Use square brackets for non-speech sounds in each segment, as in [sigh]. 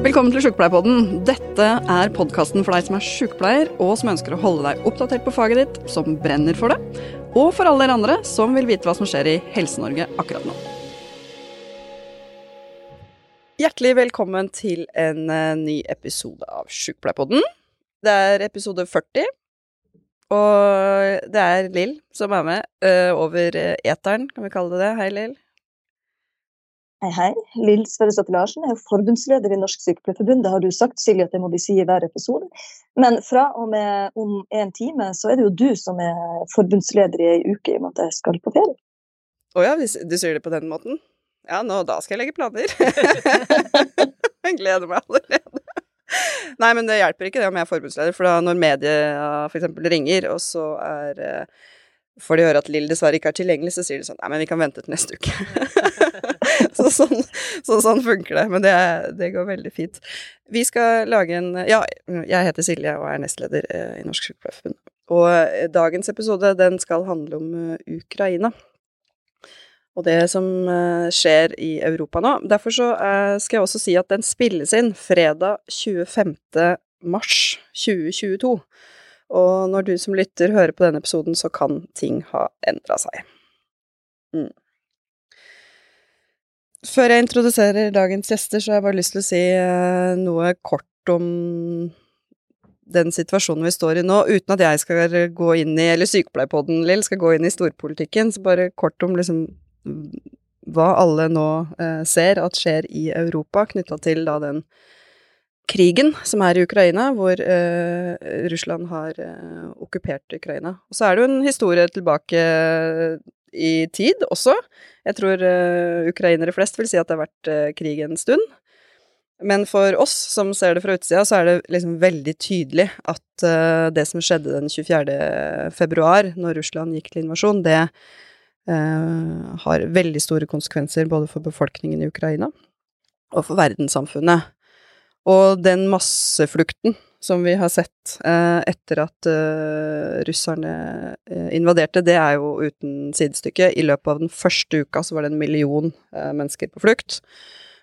Velkommen til Sjukepleierpodden. Dette er podkasten for deg som er sjukepleier, og som ønsker å holde deg oppdatert på faget ditt, som brenner for det, og for alle dere andre som vil vite hva som skjer i Helse-Norge akkurat nå. Hjertelig velkommen til en uh, ny episode av Sjukepleierpodden. Det er episode 40, og det er Lill som er med uh, over uh, eteren, kan vi kalle det det. Hei, Lill. Hei, hei. Lill Sverresdatter Larsen er forbundsleder i Norsk Sykepleierforbund. Det har du sagt, Silje, at det må vi si i hver episode. Men fra og med om en time så er det jo du som er forbundsleder i ei uke, i og med at jeg skal på ferie. Å ja, du sier det på den måten? Ja, nå, da skal jeg legge planer. [laughs] jeg gleder meg allerede. Nei, men det hjelper ikke det om jeg er forbundsleder, for da når media f.eks. ringer, og så er eh, får de høre at Lill dessverre ikke er tilgjengelig, så sier de sånn Nei, men vi kan vente til neste uke. [laughs] så, sånn, så, sånn, funker det. Men det, det, går veldig fint. Vi skal lage en Ja, jeg heter Silje og er nestleder eh, i Norsk Sykepleierforbund. Og eh, dagens episode, den skal handle om eh, Ukraina. Og det som skjer i Europa nå. Derfor så skal jeg også si at den spilles inn fredag 25. mars 2022. Og når du som lytter hører på denne episoden, så kan ting ha endra seg. Mm. Før jeg introduserer dagens gjester, så har jeg bare lyst til å si uh, noe kort om den situasjonen vi står i nå, uten at jeg skal gå inn i, eller Sykepleierpodden, Lill, skal gå inn i storpolitikken, så bare kort om liksom hva alle nå eh, ser at skjer i Europa, knytta til da den krigen som er i Ukraina, hvor eh, Russland har eh, okkupert Ukraina. Og så er det jo en historie tilbake i tid også. Jeg tror uh, ukrainere flest vil si at det har vært uh, krig en stund. Men for oss som ser det fra utsida, så er det liksom veldig tydelig at uh, det som skjedde den 24. februar, når Russland gikk til invasjon, det har veldig store konsekvenser både for befolkningen i Ukraina og for verdenssamfunnet. Og den masseflukten som vi har sett eh, etter at eh, russerne eh, invaderte, det er jo uten sidestykke. I løpet av den første uka så var det en million eh, mennesker på flukt.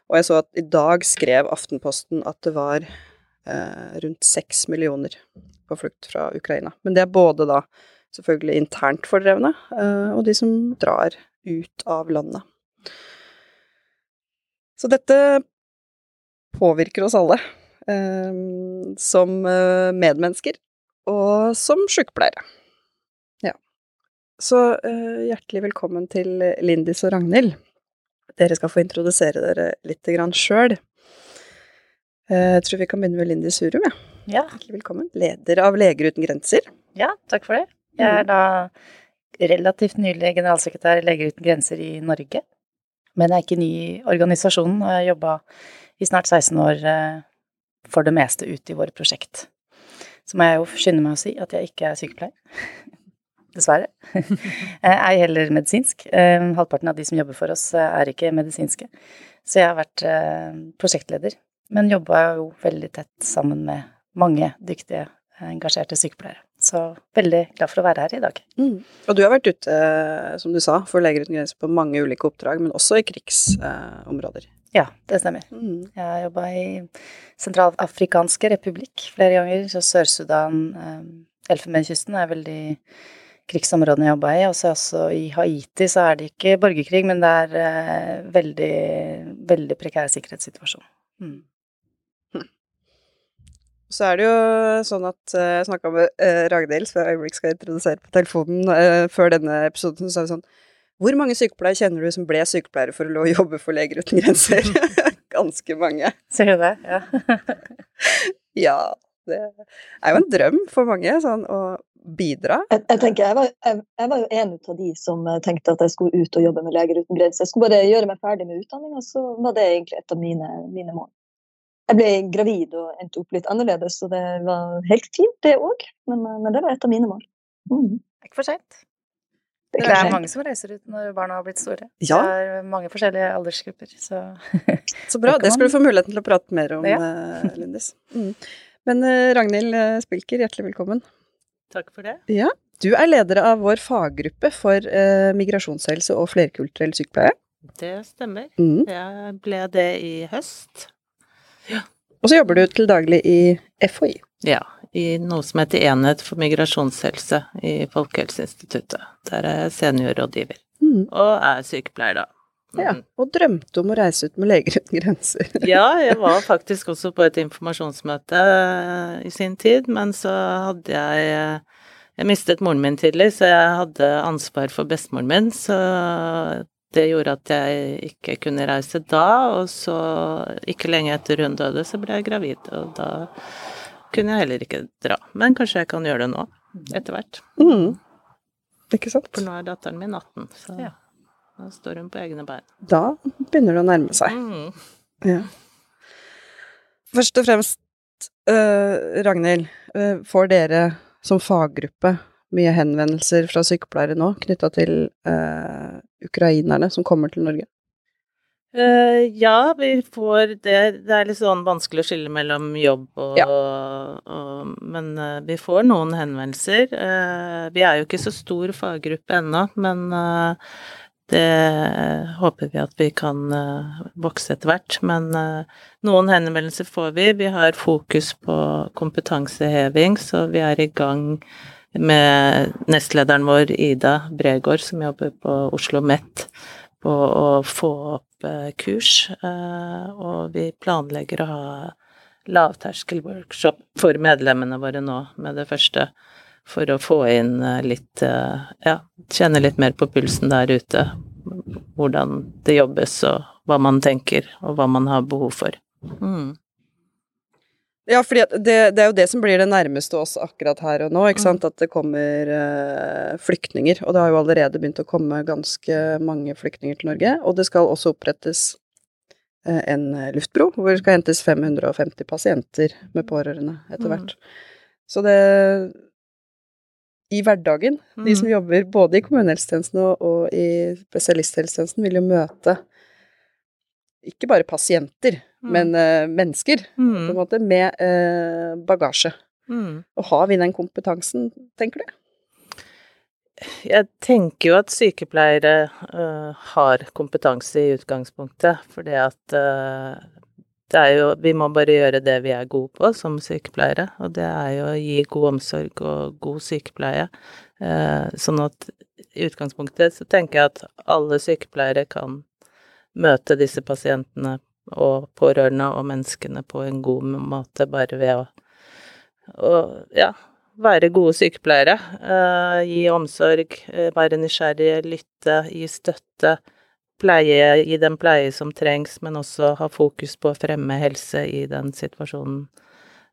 Og jeg så at i dag skrev Aftenposten at det var eh, rundt seks millioner på flukt fra Ukraina. Men det er både da selvfølgelig internt fordrevne eh, og de som drar ut av landet. Så dette påvirker oss alle. Eh, som eh, medmennesker og som sykepleiere. Ja. Så eh, hjertelig velkommen til Lindis og Ragnhild. Dere skal få introdusere dere litt sjøl. Jeg tror vi kan begynne med Lindis Hurum, ja. ja. Hjertelig velkommen. Leder av Leger uten grenser. Ja, takk for det. Jeg er mm. da relativt nylig generalsekretær i Leger uten grenser i Norge. Men jeg er ikke ny i organisasjonen, og jeg har jobba i snart 16 år eh, for det meste ut i våre prosjekt. Så må jeg jo skynde meg å si at jeg ikke er sykepleier. [laughs] Dessverre. [laughs] Ei heller medisinsk. Eh, halvparten av de som jobber for oss, eh, er ikke medisinske. Så jeg har vært prosjektleder, men jobba jo veldig tett sammen med mange dyktige, engasjerte sykepleiere. Så veldig glad for å være her i dag. Mm. Og du har vært ute, som du sa, for Leger uten grenser på mange ulike oppdrag, men også i krigsområder. Ja, det stemmer. Mm. Jeg har jobba i Sentralafrikanske republikk flere ganger, så Sør-Sudan, eh, Elfenbenskysten er veldig krigsområdene jeg jobba i. Og så også i Haiti så er det ikke borgerkrig, men det er eh, veldig, veldig prekær sikkerhetssituasjon. Mm. [laughs] Så er det jo sånn at eh, jeg snakka med uh, Ragnhild, som jeg øyeblikk skal introdusere på telefonen, uh, før denne episoden, så sa vi sånn hvor mange sykepleiere kjenner du som ble sykepleiere for å jobbe for Leger uten grenser? [laughs] Ganske mange. Ser du det? Ja. [laughs] ja. Det er jo en drøm for mange, sånn å bidra. Jeg, jeg tenker, jeg var, jeg, jeg var, jo en av de som eh, tenkte at jeg skulle ut og jobbe med Leger uten grenser. Jeg skulle bare gjøre meg ferdig med utdanninga, så var det egentlig et av mine, mine mål. Jeg ble gravid og endte opp litt annerledes, så det var helt fint, det òg. Men, men, det var et av mine mål. Mm. Ikke for seint. Det, det er mange som reiser ut når barna har blitt store. Ja. Det er mange forskjellige aldersgrupper, så [laughs] Så bra. Det skal du få muligheten til å prate mer om, ja. uh, Lindis. Mm. Men uh, Ragnhild uh, Spilker, hjertelig velkommen. Takk for det. Ja. Du er leder av vår faggruppe for migrasjonshelse og flerkulturell sykepleie. Det stemmer. Mm. Jeg ble det i høst. Ja. Og så jobber du til daglig i FHI. Ja, i noe som heter Enhet for migrasjonshelse i Folkehelseinstituttet. Der er jeg seniorrådgiver. Mm. Og er sykepleier, da. Ja, Mm. og drømte om å reise ut med Leger uten grenser. [laughs] Ja, jeg [laughs] var faktisk også på et informasjonsmøte eh, i sin tid, men så hadde jeg eh, Jeg mistet moren min tidlig, så jeg hadde ansvar for bestemoren min, så det gjorde at jeg ikke kunne reise da, og så, ikke lenge etter hun døde, så ble jeg gravid, og da kunne jeg heller ikke dra. Men kanskje jeg kan gjøre det nå, etter hvert. Mm. Ikke sant? For nå er datteren min 18, så Ja. da står hun på egne bein. Da begynner det å nærme seg. Mm. Ja. Først og fremst, uh, Ragnhild, uh, får dere som faggruppe mye henvendelser fra sykepleiere nå knytta til uh, ukrainerne som kommer til Norge? Eh, ja, vi får det Det er litt sånn vanskelig å skille mellom jobb og, Ja. og Men uh, vi får noen henvendelser. Uh, vi er jo ikke så stor faggruppe ennå, men det håper vi at vi kan vokse etter hvert. Men noen henvendelser får vi. Vi har fokus på kompetanseheving, så vi er i gang med nestlederen vår, Ida Bregård, som jobber på Oslo OsloMet, på å få opp eh, kurs. eh, og vi planlegger å ha lavterskelworkshop for medlemmene våre nå med det første. For å få inn eh, litt Ja, kjenne litt mer på pulsen der ute. Hvordan det jobbes, og hva man tenker, og hva man har behov for. Mm. Ja, for det, det er jo det som blir det nærmeste oss akkurat her og nå, ikke sant. At det kommer øh, flyktninger. Og det har jo allerede begynt å komme ganske mange flyktninger til Norge. Og det skal også opprettes øh, en luftbro, hvor det skal hentes 550 pasienter med pårørende etter Mm. hvert. Så det I hverdagen, de som Mm. jobber både i kommunehelsetjenesten og, og i spesialisthelsetjenesten, vil jo møte ikke bare pasienter, Mm. Men uh, mennesker på en Mm. måte, med uh, bagasje. Mm. Og har vi den kompetansen, tenker du? Jeg tenker jo at sykepleiere uh, har kompetanse i utgangspunktet, fordi at uh, det er jo Vi må bare gjøre det vi er gode på som sykepleiere, og det er jo å gi god omsorg og god sykepleie. Uh, sånn at i utgangspunktet så tenker jeg at alle sykepleiere kan møte disse pasientene og pårørende og menneskene på en god måte, bare ved å, å ja, være gode sykepleiere. Uh, gi omsorg, uh, være nysgjerrige, lytte, gi støtte. Pleie, gi den pleie som trengs, men også ha fokus på å fremme helse i den situasjonen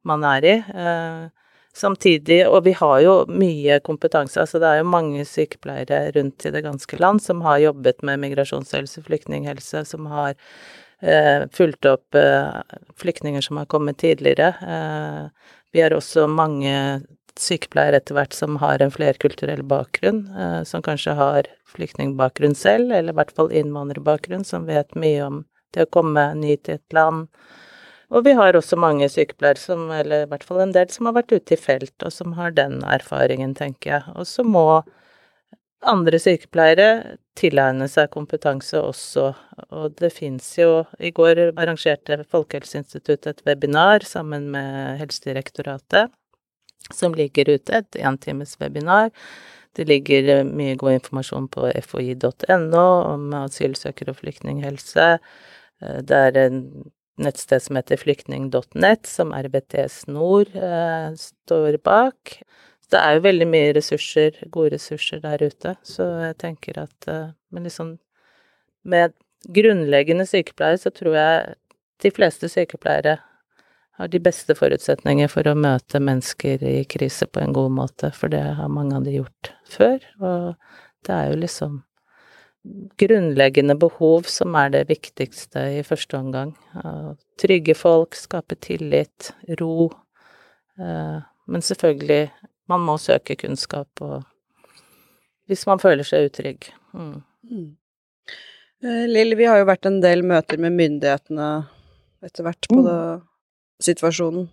man er i. Uh, samtidig, og vi har jo mye kompetanse, altså det er jo mange sykepleiere rundt i det ganske land som har jobbet med migrasjonshelse, flyktninghelse, som har fulgt opp eh, flyktninger som har kommet tidligere. Eh, vi har også mange sykepleiere etter hvert som har en flerkulturell bakgrunn, eh, som kanskje har flyktningbakgrunn selv, eller i hvert fall innvandrerbakgrunn, som vet mye om det å komme ny til et land. Og vi har også mange sykepleiere som, eller i hvert fall en del, som har vært ute i felt, og som har den erfaringen, tenker jeg. Og så må andre sykepleiere tilegne seg kompetanse også, og det fins jo I går arrangerte Folkehelseinstituttet et webinar sammen med Helsedirektoratet, som ligger ute, et entimes webinar. Det ligger eh, mye god informasjon på foi.no om asylsøkere og flyktninghelse. Eh, Det er en nettsted som heter flyktning.nett, som RBTS Nord eh, står bak. Det er jo veldig mye ressurser, gode ressurser der ute, så jeg tenker at eh, Men liksom med grunnleggende sykepleiere så tror jeg de fleste sykepleiere har de beste forutsetninger for å møte mennesker i krise på en god måte, for det har mange av de gjort før, og det er jo liksom grunnleggende behov som er det viktigste i første omgang. Å trygge folk, skape tillit, ro. Eh, Men selvfølgelig, man må søke kunnskap og hvis man føler seg utrygg. Mm. Mm. Eh, Lill, vi har jo vært en del møter med myndighetene etter hvert på Mm. det, situasjonen.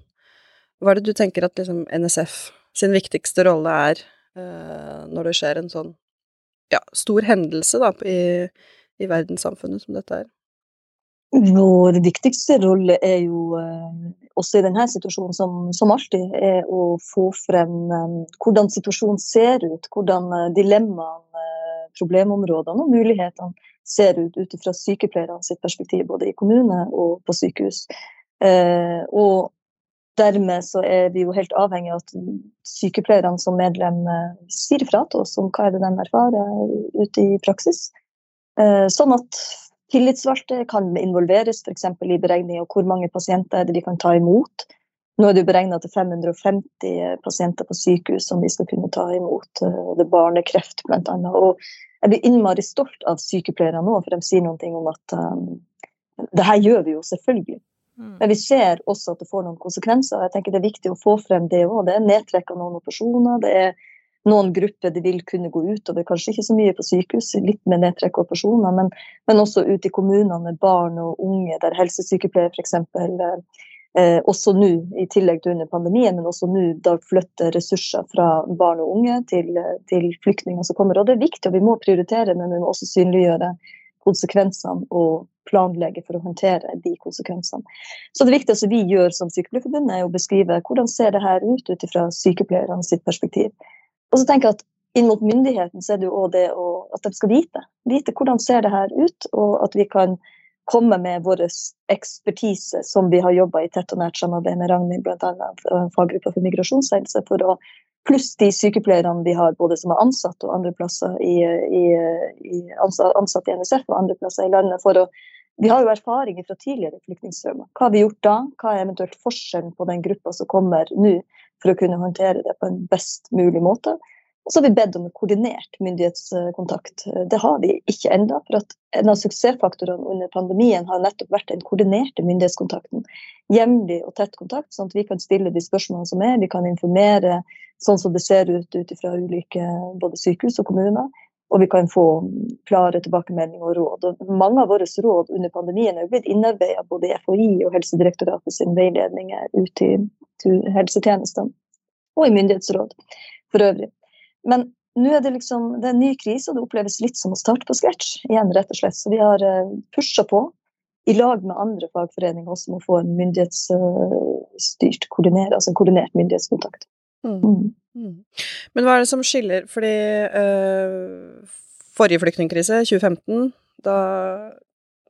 Hva er det du tenker at liksom NSF sin viktigste rolle er eh, når det skjer en sånn ja, stor hendelse da, i, i verdenssamfunnet som dette er? Vår viktigste rolle er jo eh, også i denne situasjonen, som, som alltid, er å få frem um, hvordan situasjonen ser ut. Hvordan uh, dilemmaene, uh, problemområdene og mulighetene ser ut ut fra sykepleierne sitt perspektiv, både i kommune og på sykehus. Og dermed så er vi jo helt avhengig av at sykepleierne som medlem sier fra til oss om hva er det de erfarer ute i praksis. Sånn at Tillitsvalgte kan involveres f.eks. i beregning av hvor mange pasienter de kan ta imot. Nå er det beregna til 550 pasienter på sykehus som vi skal kunne ta imot. Eh, det er barnekreft bl.a. Og jeg blir innmari stolt av sykepleierne nå, for de sier noe om at um, det her gjør vi jo selvfølgelig. Mm. Men vi ser også at det får noen konsekvenser. Jeg tenker Det er viktig å få frem det òg. Det er nedtrekk av noen operasjoner. det er noen grupper det vil kunne gå utover, kanskje ikke så mye på sykehus, litt med nedtrekk og personer, men, men, også ute i kommunene med barn og unge, der helsesykepleiere f.eks. Eh, også nå, i tillegg til under pandemien, men også nå da flytter ressurser fra barn og unge til, til flyktninger som kommer. Og Det er viktig, og vi må prioritere, men vi må også synliggjøre konsekvensene og planlegge for å håndtere de konsekvensene. Så Det viktigste vi gjør som Sykepleierforbundet, er å beskrive hvordan ser det her ut ut fra sykepleierne sitt perspektiv. Og så tenker jeg at inn mot myndigheten så er det jo òg det å, at de skal vite. Vite hvordan ser det her ut, og at vi kan komme med vår ekspertise som vi har jobba i tett og nært samarbeid med Ragnhild, bl.a. faggruppa for migrasjonshelse, for å pluss de sykepleierne vi har både som er ansatt og andre plasser i, i, i ansatt i NSF og andre plasser i landet. for å vi har jo erfaringer fra tidligere flyktningstrømmer. Hva har vi gjort da? Hva er eventuelt forskjellen på den gruppa som kommer nå, for å kunne håndtere det på en best mulig måte? Og så har vi bedt om en koordinert myndighetskontakt. Det har vi ikke ennå. For at en av suksessfaktorene under pandemien har nettopp vært den koordinerte myndighetskontakten. Jevnlig og tett kontakt, sånn at vi kan stille de spørsmålene som er. Vi kan informere sånn som det ser ut ut fra ulike både sykehus og kommuner og vi kan få klare tilbakemeldinger og råd. Og mange av våre råd under pandemien er blitt innarbeidet både i FHI og Helsedirektoratet sin veiledninger ut til, til helsetjenestene, og i myndighetsråd for øvrig. Men nå er det liksom, det er en ny krise, og det oppleves litt som å starte på scratch igjen, rett og slett. Så vi har eh, pusha på i lag med andre fagforeninger også med å få en myndighetsstyrt koordinert, altså en koordinert myndighetskontakt. Mm. Mm. Mm. Men hva er det som skiller Fordi øh, forrige flyktningkrise, 2015, da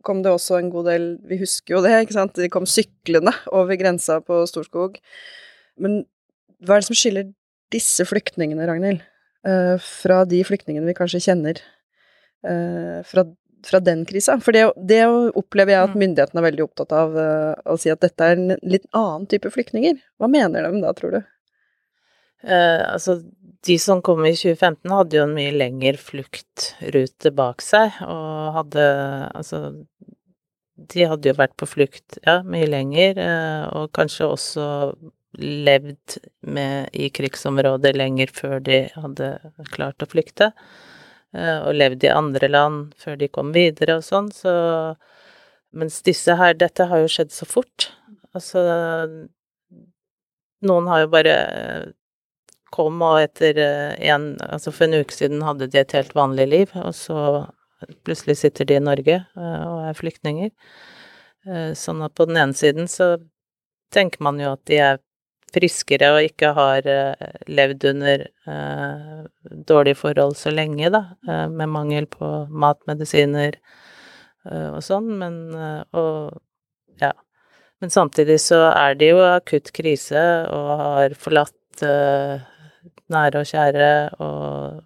kom det også en god del Vi husker jo det, ikke sant? De kom syklende over grensa på Storskog. Men hva er det som skiller disse flyktningene, Ragnhild, øh, fra de flyktningene vi kanskje kjenner øh, fra, fra, den krisa? For det, det, opplever jeg at myndighetene er veldig opptatt av å si at dette er en litt annen type flyktninger. Hva mener de da, tror du? Eh, altså, de som kom i 2015, hadde jo en mye lengre fluktrute bak seg, og hadde Altså, de hadde jo vært på flukt, ja, mye lenger, eh, og kanskje også levd med, i krigsområder lenger før de hadde klart å flykte, eh, og levd i andre land før de kom videre og sånn, så Mens disse her Dette har jo skjedd så fort. Altså Noen har jo bare kom, og etter eh, en Altså for en uke siden hadde de et helt vanlig liv, og så plutselig sitter de i Norge eh, og er flyktninger. Eh, sånn at på den ene siden så tenker man jo at de er friskere og ikke har levd under dårlige forhold så lenge, da, med mangel på mat, medisiner og sånn, men og ja. Men samtidig så er det jo akutt krise og har forlatt nære og kjære, og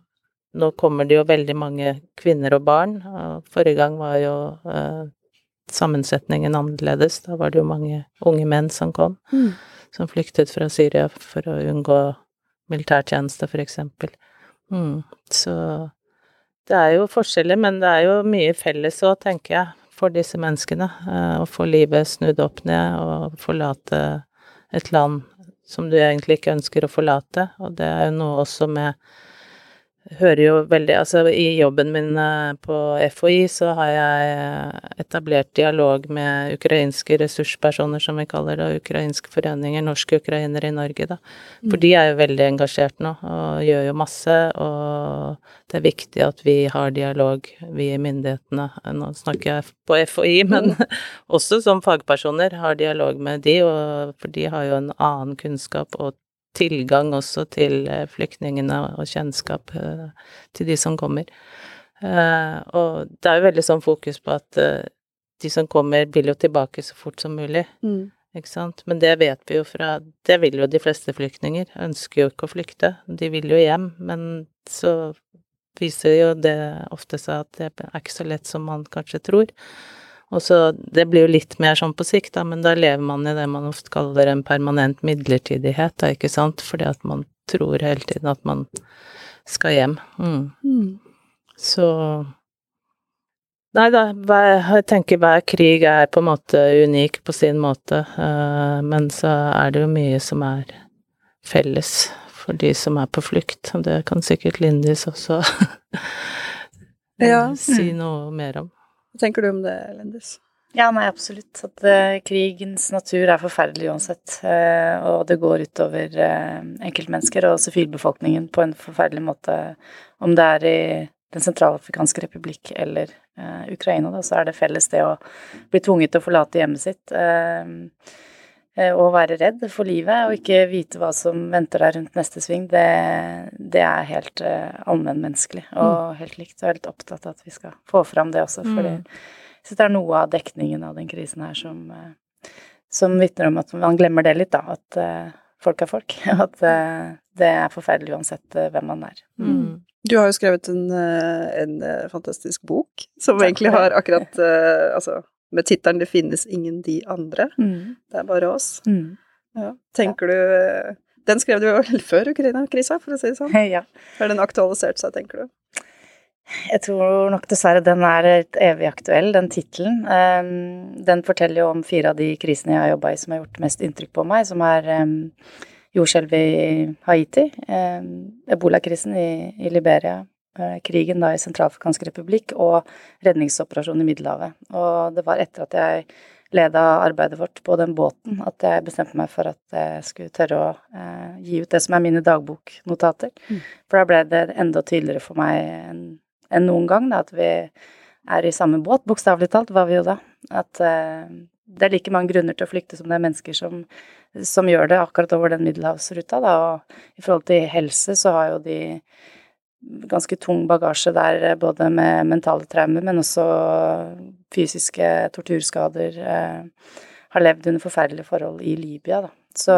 nå kommer det jo veldig mange kvinner og barn. Og forrige gang var jo uh, sammensetningen annerledes. Da var det jo mange unge menn som kom, mm. som flyktet fra Syria for å unngå militærtjeneste, for eksempel. Mm. Så det er jo forskjeller, men det er jo mye felles òg, tenker jeg, for disse menneskene. Uh, å få livet snudd opp ned og forlate et land som du egentlig ikke ønsker å forlate, og det er jo noe også med hører jo veldig Altså i jobben min eh, på FHI så har jeg eh, etablert dialog med ukrainske ressurspersoner, som vi kaller det, og ukrainske foreninger, norske ukrainere i Norge, da. For de er jo veldig engasjert nå, og gjør jo masse, og det er viktig at vi har dialog, vi i myndighetene. Nå snakker jeg på FHI, men [laughs] også som fagpersoner har dialog med de, og, for de har jo en annen kunnskap og tilgang også til eh, flyktningene og kjennskap eh, til de som kommer. Eh, og det er jo veldig sånn fokus på at de som kommer, vil jo tilbake så fort som mulig. Mm. Ikke sant? Men det vet vi jo fra Det vil jo de fleste flyktninger. Ønsker jo ikke å flykte. De vil jo hjem. Men så viser jo det ofte seg at det er ikke så lett som man kanskje tror. Og så Det blir jo litt mer sånn på sikt, da, men da lever man i det man ofte kaller en permanent midlertidighet, da, ikke sant, fordi at man tror hele tiden at man skal hjem. Mm. Mm. Så Nei da, jeg tenker hver krig er på en måte unik på sin måte, uh, men så er det jo mye som er felles for de som er på flukt, og det kan sikkert Lindis også [laughs] ja. si noe mer om. Hva tenker du om det, Lendis? Ja, nei, absolutt. At uh, krigens natur er forferdelig uansett. Uh, og det går utover uh, enkeltmennesker og sivilbefolkningen på en forferdelig måte. Om det er i Den sentralafrikanske republikk eller Ukraina, da, så er det felles det å bli tvunget til å forlate hjemmet sitt. Og være redd for livet og ikke vite hva som venter deg rundt neste sving, det, det er helt allmennmenneskelig og mm. helt likt. Og er opptatt av at vi skal få fram det også, for mm så det er noe av dekningen av den krisen her som, eh, som vitner om at man glemmer det litt, da. At uh, folk er folk. og [laughs] At uh, det er forferdelig uansett uh, hvem man er. Mm. Du har jo skrevet en, en fantastisk bok som Takk egentlig har akkurat Altså med tittelen 'Det finnes ingen de andre'. Mm. Det er bare oss. Mm. Ja. Tenker du Den skrev du jo [laughs] før Ukraina-krisa, for å si det sånn. [laughs] Ja. Har den aktualisert seg, tenker du? Jeg tror nok dessverre den er evig aktuell, den tittelen. Um, den forteller jo om fire av de krisene jeg har jobba i som har gjort mest inntrykk på meg, som er um, jordskjelvet i Haiti, um, ebolakrisen i, i Liberia, krigen da i Sentralafrikansk republikk og redningsoperasjonen i Middelhavet. Og det var etter at jeg leda arbeidet vårt på den båten at jeg bestemte meg for at jeg skulle tørre å eh, gi ut det som er mine dagboknotater. Mm. For da ble det enda tydeligere for meg en enn noen gang, da, at vi er i samme båt, bokstavelig talt, var vi jo da. At eh, det er like mange grunner til å flykte som det er mennesker som, som gjør det akkurat over den middelhavsruta, da. Og i forhold til helse så har jo de ganske tung bagasje der, både med mentale traumer, men også fysiske torturskader. Uh, har levd under forferdelige forhold i Libya, da. Så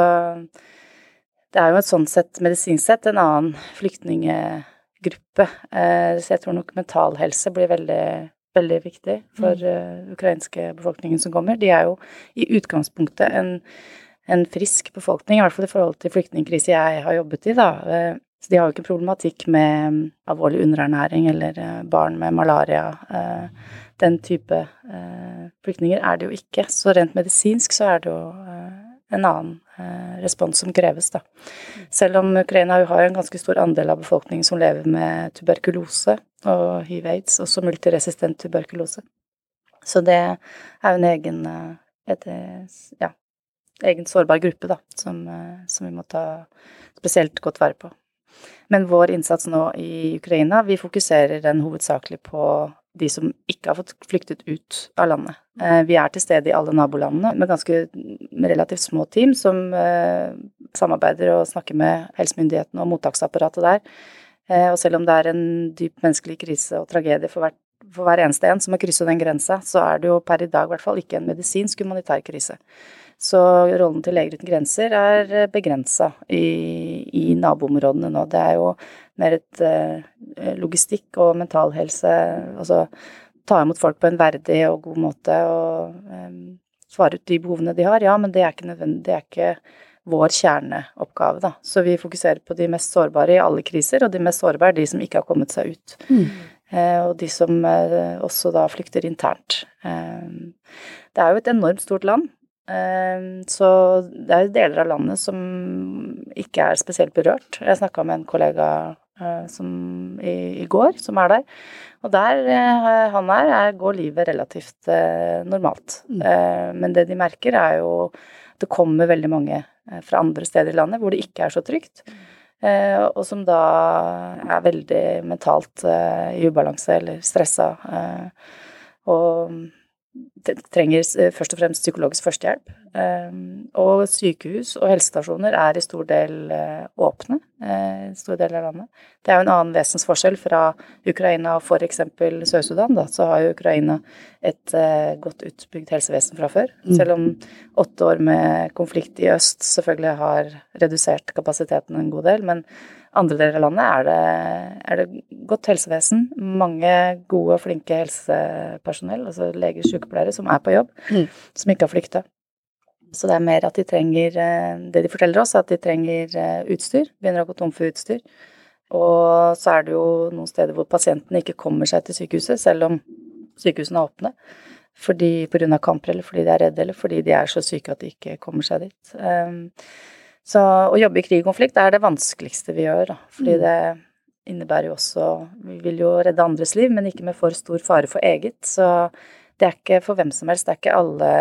det er jo et sånn sett, medisinsk sett, en annen flyktninge gruppe. Eh, så jeg tror nok mental helse blir veldig, veldig viktig for mm. ukrainske befolkningen som kommer. De er jo i utgangspunktet en, en frisk befolkning, i hvert fall i forhold til flyktningkrise jeg har jobbet i, da. Så de har jo ikke problematikk med um, alvorlig underernæring eller uh, barn med malaria. Uh, den type flyktninger er det jo ikke. Så rent medisinsk så er det jo en annen respons som kreves, da. Selv om Ukraina har en ganske stor andel av befolkningen som lever med tuberkulose og hiv-aids, også multiresistent tuberkulose. Så det er jo en egen, et, ja, egen sårbar gruppe, da, som, som vi må ta spesielt godt vare på. Men vår innsats nå i Ukraina, vi fokuserer den hovedsakelig på de som ikke har fått flyktet ut av landet. Eh, vi er til stede i alle nabolandene med ganske med relativt små team som eh, samarbeider og snakker med helsemyndighetene og mottaksapparatet der. Eh, og selv om det er en dyp menneskelig krise og tragedie for, hvert, for hver eneste en som har krysset den grensa, så er det jo per i dag i hvert fall ikke en medisinsk humanitær krise. Så rollen til Leger uten grenser er begrensa i, i naboområdene nå. Det er jo mer et uh, logistikk og mentalhelse, altså ta imot folk på en verdig og god måte og um, svare ut de behovene de har. Ja, men det er ikke nødvendig, det er ikke vår kjerneoppgave, da. Så vi fokuserer på de mest sårbare i alle kriser, og de mest sårbare er de som ikke har kommet seg ut. Mm. Uh, og de som uh, også da flykter internt. Uh, det er jo et enormt stort land, så det er deler av landet som ikke er spesielt berørt. Jeg snakka med en kollega som i, i, går, som er der. Og der han er, er går livet relativt normalt. Mm. men det de merker, er jo at det kommer veldig mange fra andre steder i landet hvor det ikke er så trygt. Og som da er veldig mentalt i ubalanse eller stressa. og trenger eh, først og fremst psykologisk førstehjelp. Ehm, og sykehus og helsestasjoner er i stor del eh, åpne eh, i stor del av landet. Det er jo en annen vesensforskjell fra Ukraina og f.eks. Sør-Sudan. Da, så har jo Ukraina et godt utbygd helsevesen fra før. Mm. Selv om åtte år med konflikt i øst selvfølgelig har redusert kapasiteten en god del. men andre deler av landet er det, er det, godt helsevesen, mange gode og flinke helsepersonell, altså leger, sykepleiere, som er på jobb, mm. som ikke har flykta. Så det er mer at de trenger eh, Det de forteller oss, er at de trenger eh, utstyr. Begynner å gå tom for utstyr. Og så er det jo noen steder hvor pasientene ikke kommer seg til sykehuset, selv om sykehusene er åpne. Fordi pga. kamper, eller fordi de er redde, eller fordi de er så syke at de ikke kommer seg dit. Så å jobbe i krig og konflikt er det vanskeligste vi gjør, da. Fordi mm. det innebærer jo også Vi vil jo redde andres liv, men ikke med for stor fare for eget. Så det er ikke for hvem som helst. Det er ikke alle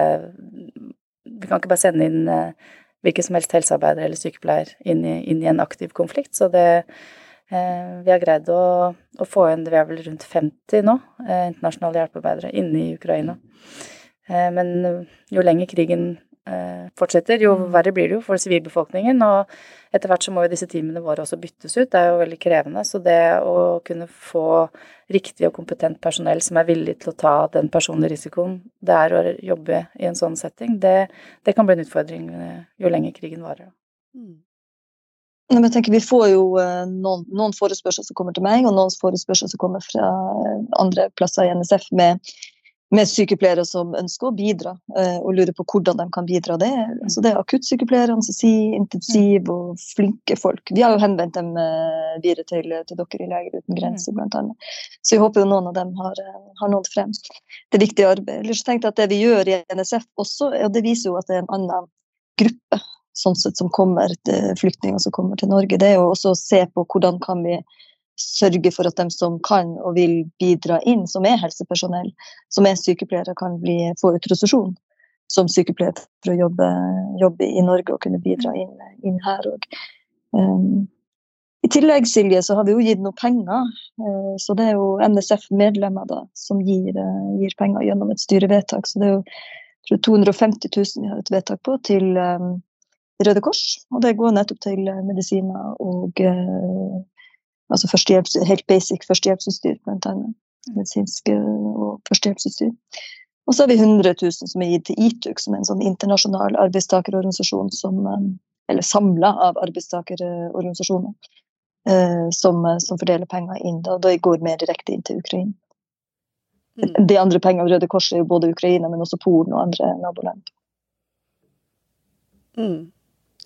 Vi kan ikke bare sende inn eh, hvilken som helst helsearbeider eller sykepleier inn i, inn i en aktiv konflikt. Så det eh, Vi har greid å, å, få inn Vi er vel rundt 50 nå, eh, internasjonale hjelpearbeidere inne i Ukraina. Eh, men jo lenger krigen fortsetter, jo mm. verre blir det jo for sivilbefolkningen. Og etter hvert så må jo disse teamene våre også byttes ut. Det er jo veldig krevende. Så det å kunne få riktig og kompetent personell som er villig til å ta den personlige risikoen det er å jobbe i en sånn setting, det, det kan bli en utfordring eh, jo lenger krigen varer. Mm. Jeg tenker Vi får jo eh, noen, noen forespørsler som kommer til meg, og noen forespørsler som kommer fra andre plasser i NSF med med sykepleiere som ønsker å bidra, eh, og lurer på hvordan de kan bidra. Det, altså er akuttsykepleiere, anestesi, intensiv og flinke folk. Vi har jo henvendt dem eh, videre til, til dere i Leger uten grenser, bl.a. Så jeg håper jo noen av dem har, eh, har nådd frem. Det er viktig arbeid. Ellers tenkte jeg at Det vi gjør i NSF også, og det viser jo at det er en annen gruppe sånn sett som kommer til flyktninger som kommer til Norge, det er jo også å se på hvordan kan vi sørge for at de som kan og vil bidra inn, som er helsepersonell, som er sykepleiere, kan bli, få autorisasjon som sykepleier for å jobbe, jobbe, i Norge og kunne bidra inn, inn her òg. Um, I tillegg Silje, så har vi jo gitt noe penger. Uh, så det er jo NSF-medlemmer da, som gir, uh, gir, penger gjennom et styrevedtak. Så det er jo tror 250 000 vi har et vedtak på til um, Røde Kors. Og det går nettopp til medisiner og uh, Altså helt basic førstehjelpsutstyr, blant annet. Medisinsk og førstehjelpsutstyr. Og så har vi 100 000 som er gitt til ITUK, som er en sånn internasjonal arbeidstakerorganisasjon som eh, Eller samla av arbeidstakerorganisasjoner. Eh, som, som, fordeler penger inn. Da, da går mer direkte inn til Ukraina. Mm. De andre pengene av Røde Kors er jo både Ukraina, men også Polen og andre naboland. Mm.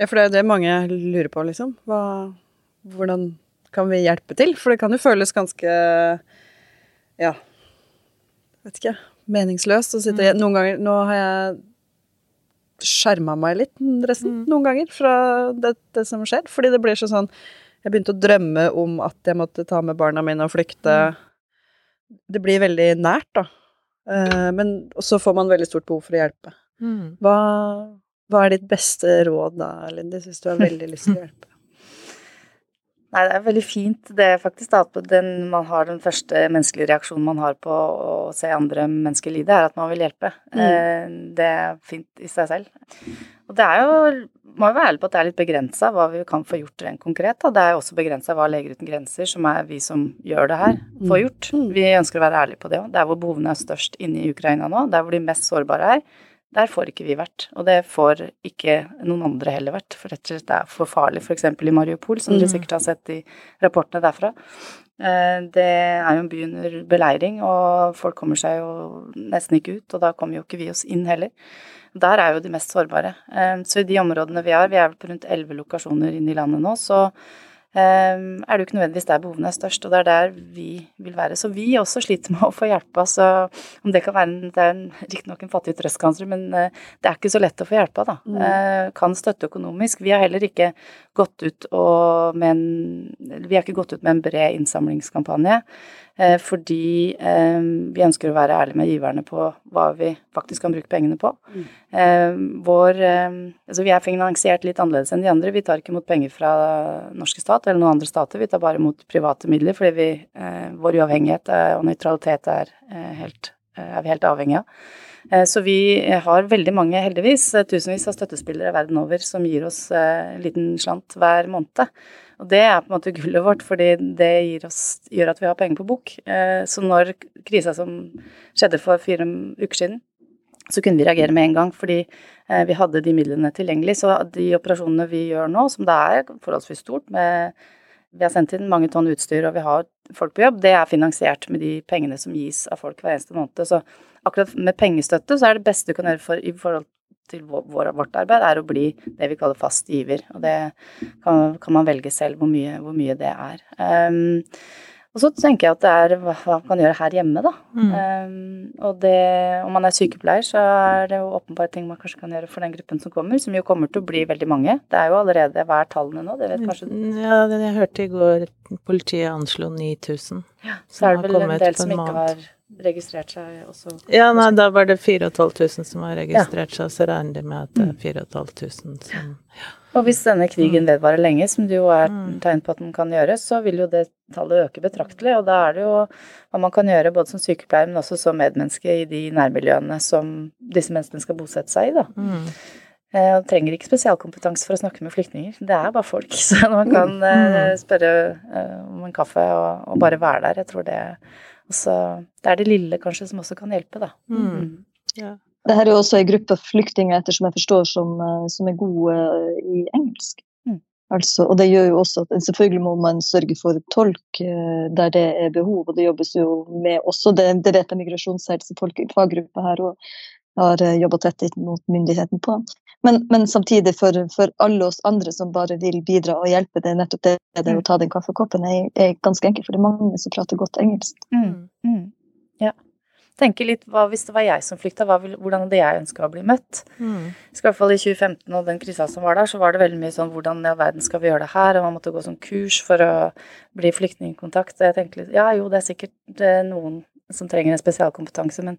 Ja, for det er det mange lurer på, liksom. Hva, hvordan kan vi hjelpe til? For det kan jo føles ganske ja, vet ikke, meningsløst å sitte mm. Noen ganger Nå har jeg skjerma meg litt resten, mm. noen ganger fra det, det, som skjer. Fordi det blir så sånn Jeg begynte å drømme om at jeg måtte ta med barna mine og flykte. Mm. Det blir veldig nært, da. Uh, men så får man veldig stort behov for å hjelpe. Mm. Hva, hva, er ditt beste råd da, Lindy, hvis du har veldig lyst til å [laughs] hjelpe? Nei, det er veldig fint det faktisk at den, man har den første menneskelige reaksjonen man har på å se andre mennesker lide, er at man vil hjelpe. Mm. Eh, det er fint i seg selv. Og det er jo må jo være ærlig på at det er litt begrensa hva vi kan få gjort rent konkret. Da. Det er jo også begrensa hva Leger uten grenser, som er vi som gjør det her, får mm. gjort. Vi ønsker å være ærlige på det òg. Der hvor behovene er størst inne i Ukraina nå, der hvor de mest sårbare er, der får ikke vi vært, og det får ikke noen andre heller vært, for rett og slett det er for farlig, f.eks. i Mariupol, som mm. dere sikkert har sett i rapportene derfra. Eh, det er jo en by under beleiring, og folk kommer seg jo nesten ikke ut, og da kommer jo ikke vi oss inn heller. Der er jo de mest sårbare. Eh, så i de områdene vi har, vi er vel på rundt elleve lokasjoner inne i landet nå, så er det jo ikke nødvendigvis der behovene er størst, og det er der vi vil være. Så vi også sliter med å få hjelpa, så om det kan være Det er riktignok en fattig trøstkanser, men uh, det er ikke så lett å få hjelpa, da. Mm. Uh, kan støtte økonomisk. Vi har heller ikke gått ut og med en Vi har ikke gått ut med en bred innsamlingskampanje. Eh, fordi eh, vi ønsker å være ærlige med giverne på hva vi faktisk kan bruke pengene på. Mm. Eh, vår Altså vi er finansiert litt annerledes enn de andre. Vi tar ikke imot penger fra norske stat eller noen andre stater, vi tar bare imot private midler fordi vi, vår uavhengighet og nøytralitet er, helt, er vi helt avhengig av. Så vi har veldig mange, heldigvis, tusenvis av støttespillere verden over som gir oss en liten slant hver måned. Og det er på en måte gullet vårt, fordi det oss, gjør at vi har penger på bok. Eh, så når krisa som skjedde for fire uker siden, så kunne vi reagere med en gang, fordi eh, vi hadde de midlene tilgjengelig. Så de operasjonene vi gjør nå, som det er forholdsvis stort, med vi har sendt inn mange tonn utstyr og vi har folk på jobb, det er finansiert med de pengene som gis av folk hver eneste måned. Så akkurat med pengestøtte så er det beste du kan gjøre for, i forhold til vår, vårt arbeid, er å bli det vi kaller fast giver. Og det kan, kan man velge selv hvor mye, hvor mye det er. Um, og så tenker jeg at det er hva man kan gjøre her hjemme, da. Mm. Um, og det, om man er sykepleier, så er det jo åpenbare ting man kanskje kan gjøre for den gruppen som kommer, som jo kommer til å bli veldig mange. Det er jo allerede Hva er tallene nå? Det vet kanskje du? Ja, jeg hørte i går politiet anslo 9000. Ja, så er det vel en del som ikke har registrert seg også? Ja, nei, da var det 4500 som har registrert seg, så regner de med at det er 4500 mm. som ja. Og hvis denne krigen mm. vedvarer lenge, som det jo er mm. tegn på at den kan gjøre, så vil jo det tallet øke betraktelig. Og da er det jo hva man kan gjøre både som sykepleier, men også som medmenneske i de nærmiljøene som disse menneskene skal bosette seg i, da. Mm. man og trenger ikke spesialkompetanse for å snakke med flyktninger. Det er bare folk. [laughs] Så man kan eh, spørre eh, om en kaffe og bare være der. Jeg tror det også, det er det lille kanskje som også kan hjelpe, da. Mm. mm. Ja. Det her er jo også en gruppe flyktninger ettersom jeg forstår, som, eh, som er gode eh, i engelsk. Mm. Altså, og det gjør jo også at selvfølgelig må man sørge for tolk eh, der det er behov, og det jobbes jo med også det, det vet jeg migrasjonshelsefaggruppa her og har jobba tett mot myndigheten på. Men, men samtidig for, for, alle oss andre som bare vil bidra og hjelpe, det er nettopp det, det å ta den kaffekoppen er, er ganske enkelt, for det er mange som prater godt engelsk. Mm, mm, ja. Tenke litt hva hvis det var jeg som flykta, hvordan hadde jeg ønska å bli møtt? Mm. I hvert fall i 2015 og den krisa som var der, så var det veldig mye sånn hvordan i all verden skal vi gjøre det her? Og man måtte gå som kurs for å bli flyktningkontakt. Og jeg tenkte litt ja jo, det er sikkert noen som trenger en spesialkompetanse, men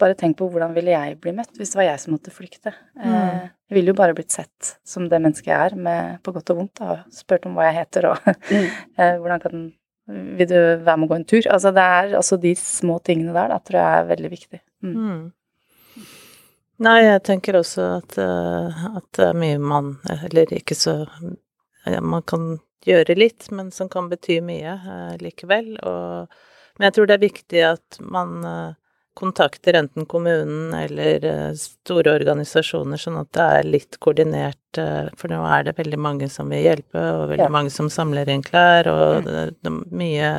bare tenk på hvordan ville jeg bli møtt hvis det var jeg som måtte flykte. Mm. Eh, jeg ville jo bare blitt sett som det mennesket jeg er, med, på godt og vondt. og Spurt om hva jeg heter og [laughs] mm. Eh, hvordan kan Vil du være med å gå en tur? Altså det er altså de små tingene der da tror jeg er veldig viktig. Mm. mm. Nei, jeg tenker også at, uh, at det er mye man Eller ikke så ja, Man kan gjøre litt, men som kan bety mye likevel. Og, men jeg tror det er viktig at man kontakter enten kommunen eller eh, store organisasjoner, sånn at det er litt koordinert, eh, for nå er det veldig mange som vil hjelpe, og veldig ja. mange som samler inn klær, og mm. det, det mye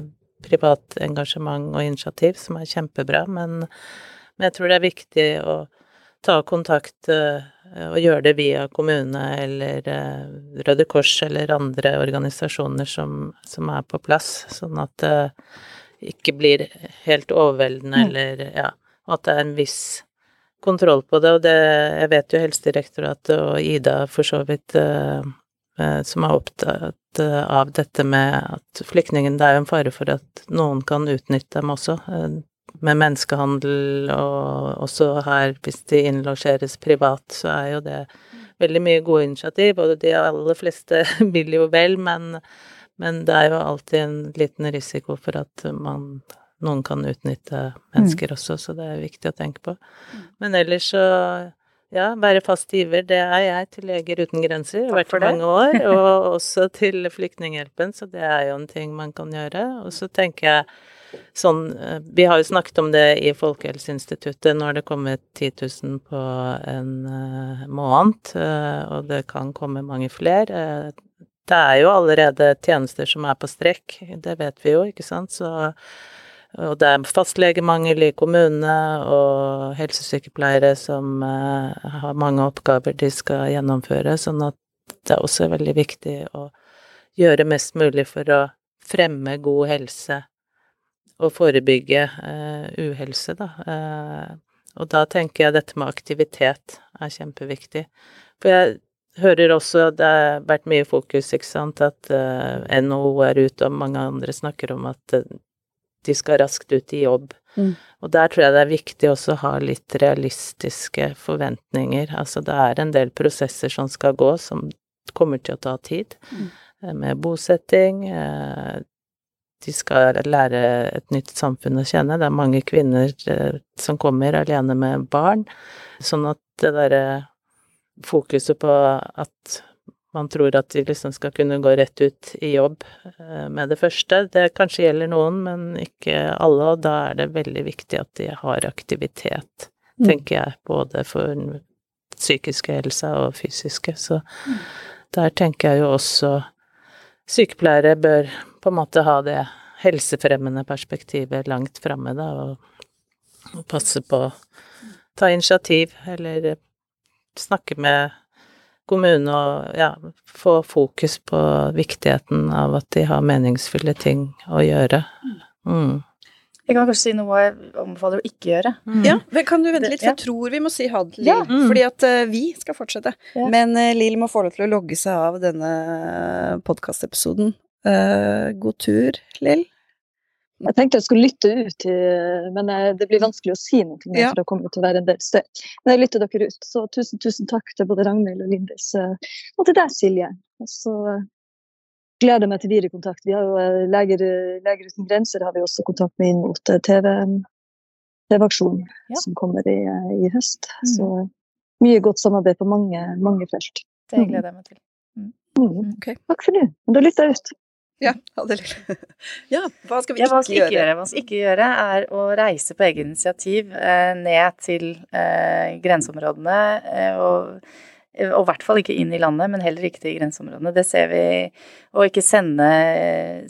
privat engasjement og initiativ som er kjempebra, men, men, jeg tror det er viktig å ta kontakt eh, og gjøre det via kommune eller Røde Kors eller andre organisasjoner som, som er på plass, sånn at ikke blir helt overveldende, mm. eller ja, at det er en viss kontroll på det. Og det Jeg vet jo Helsedirektoratet og Ida for så vidt uh, uh, som er opptatt uh, av dette med at flyktningen Det er jo en fare for at noen kan utnytte dem også. med menneskehandel, og også her, hvis de innlosjeres privat, så er jo det veldig mye gode initiativ, og de aller fleste [laughs] vil jo vel, men men det er jo alltid en liten risiko for at man noen kan utnytte mennesker mm. også, så det er viktig å tenke på. Mm. Men ellers så ja, være fast giver, det er jeg til Leger uten grenser, har vært for mange år, [laughs] og også til Flyktninghjelpen, så det er jo en ting man kan gjøre. Og så tenker jeg sånn eh, Vi har jo snakket om det i Folkehelseinstituttet, nå har det kommet 10 000 på en uh, måned, uh, og det kan komme mange flere. Det er jo allerede tjenester som er på strekk, det vet vi jo, ikke sant, så og det er fastlegemangel i kommunene, og helsesykepleiere som uh, har mange oppgaver de skal gjennomføre, sånn at det er også veldig viktig å gjøre mest mulig for å fremme god helse og forebygge uh, uhelse, da. Uh, og da tenker jeg dette med aktivitet er kjempeviktig. For jeg hører også det har vært mye fokus, ikke sant, at uh, NHO er ute, og mange andre snakker om at uh, de skal raskt ut i jobb. Mm. Og der tror jeg det er viktig også å ha litt realistiske forventninger. Altså det er en del prosesser som skal gå, som kommer til å ta tid. Mm. Uh, med bosetting, de skal lære et nytt samfunn å kjenne. Det er mange kvinner eh, som kommer alene med barn. Sånn at det derre fokuset på at man tror at de liksom skal kunne gå rett ut i jobb eh, med det første, det kanskje gjelder noen, men ikke alle, og da er det veldig viktig at de har aktivitet, mm. tenker jeg, både for den psykiske helsa og fysiske. Så mm. der tenker jeg jo også sykepleiere bør på en måte ha det helsefremmende perspektivet langt framme, da, og, passe på ta initiativ, eller snakke med kommunen og ja, få fokus på viktigheten av at de har meningsfulle ting å gjøre. Mm. Jeg kan kanskje si noe jeg anbefaler å ikke gjøre. Mm. Ja, men Kan du vente litt, for jeg tror vi må si ha det til Lill. Ja. Mm. Fordi at uh, vi skal fortsette. Ja. Men uh, Lill må få lov til å logge seg av denne podkastepisoden. Uh, god tur, Lill. Jeg tenkte jeg skulle lytte ut, men det blir vanskelig å si noe mer, ja. for det kommer til å være en del støy. Men jeg lytter dere ut. Så tusen, tusen takk til både Ragnhild og Lindis, og til deg, Silje. Og så gleder meg til videre kontakt. Vi har jo eh, Leger, Leger uten grenser har vi også kontakt med inn mot eh, TV-aksjonen TV ja. som kommer i, eh, i høst. Mm. Så mye godt samarbeid på mange, mange felt. Det gleder jeg meg til. Mm. Mm. Okay. Takk for det. Da lytter jeg ut. Ja, [laughs] ja, hva skal vi ja, ikke, skal gjøre? gjøre? Hva skal ikke gjøre, er å reise på eget initiativ eh, ned til eh, grenseområdene eh, og og i hvert fall ikke inn i landet, men heller ikke til grenseområdene. Det ser vi. Og ikke sende,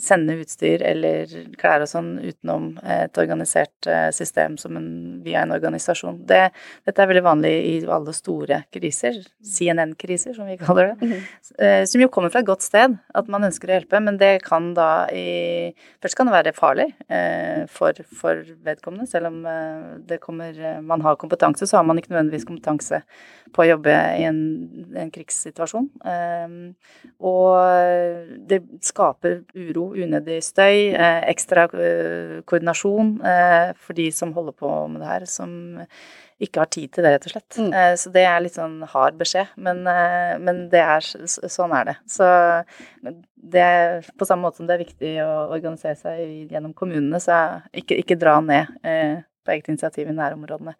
sende utstyr eller klær og sånn utenom et organisert system som en, via en organisasjon. Det, dette er veldig vanlig i alle store kriser, CNN-kriser som vi kaller det, mm -hmm. som jo kommer fra et godt sted, at man ønsker å hjelpe, men det kan da i Først kan det være farlig eh, for, for vedkommende, selv om det kommer Man har kompetanse, så har man ikke nødvendigvis kompetanse på å jobbe i en en krigssituasjon. Ehm, og det skaper uro, unødig støy, eh, ekstra eh, koordinasjon eh, for de som holder på med det her, som ikke har tid til det, rett og slett. Mm. Så det er litt sånn hard beskjed, men, men det er, sånn er det. Så det er på samme måte som det er viktig å organisere seg gjennom kommunene, så ikke, ikke dra ned på eget initiativ i nærområdene.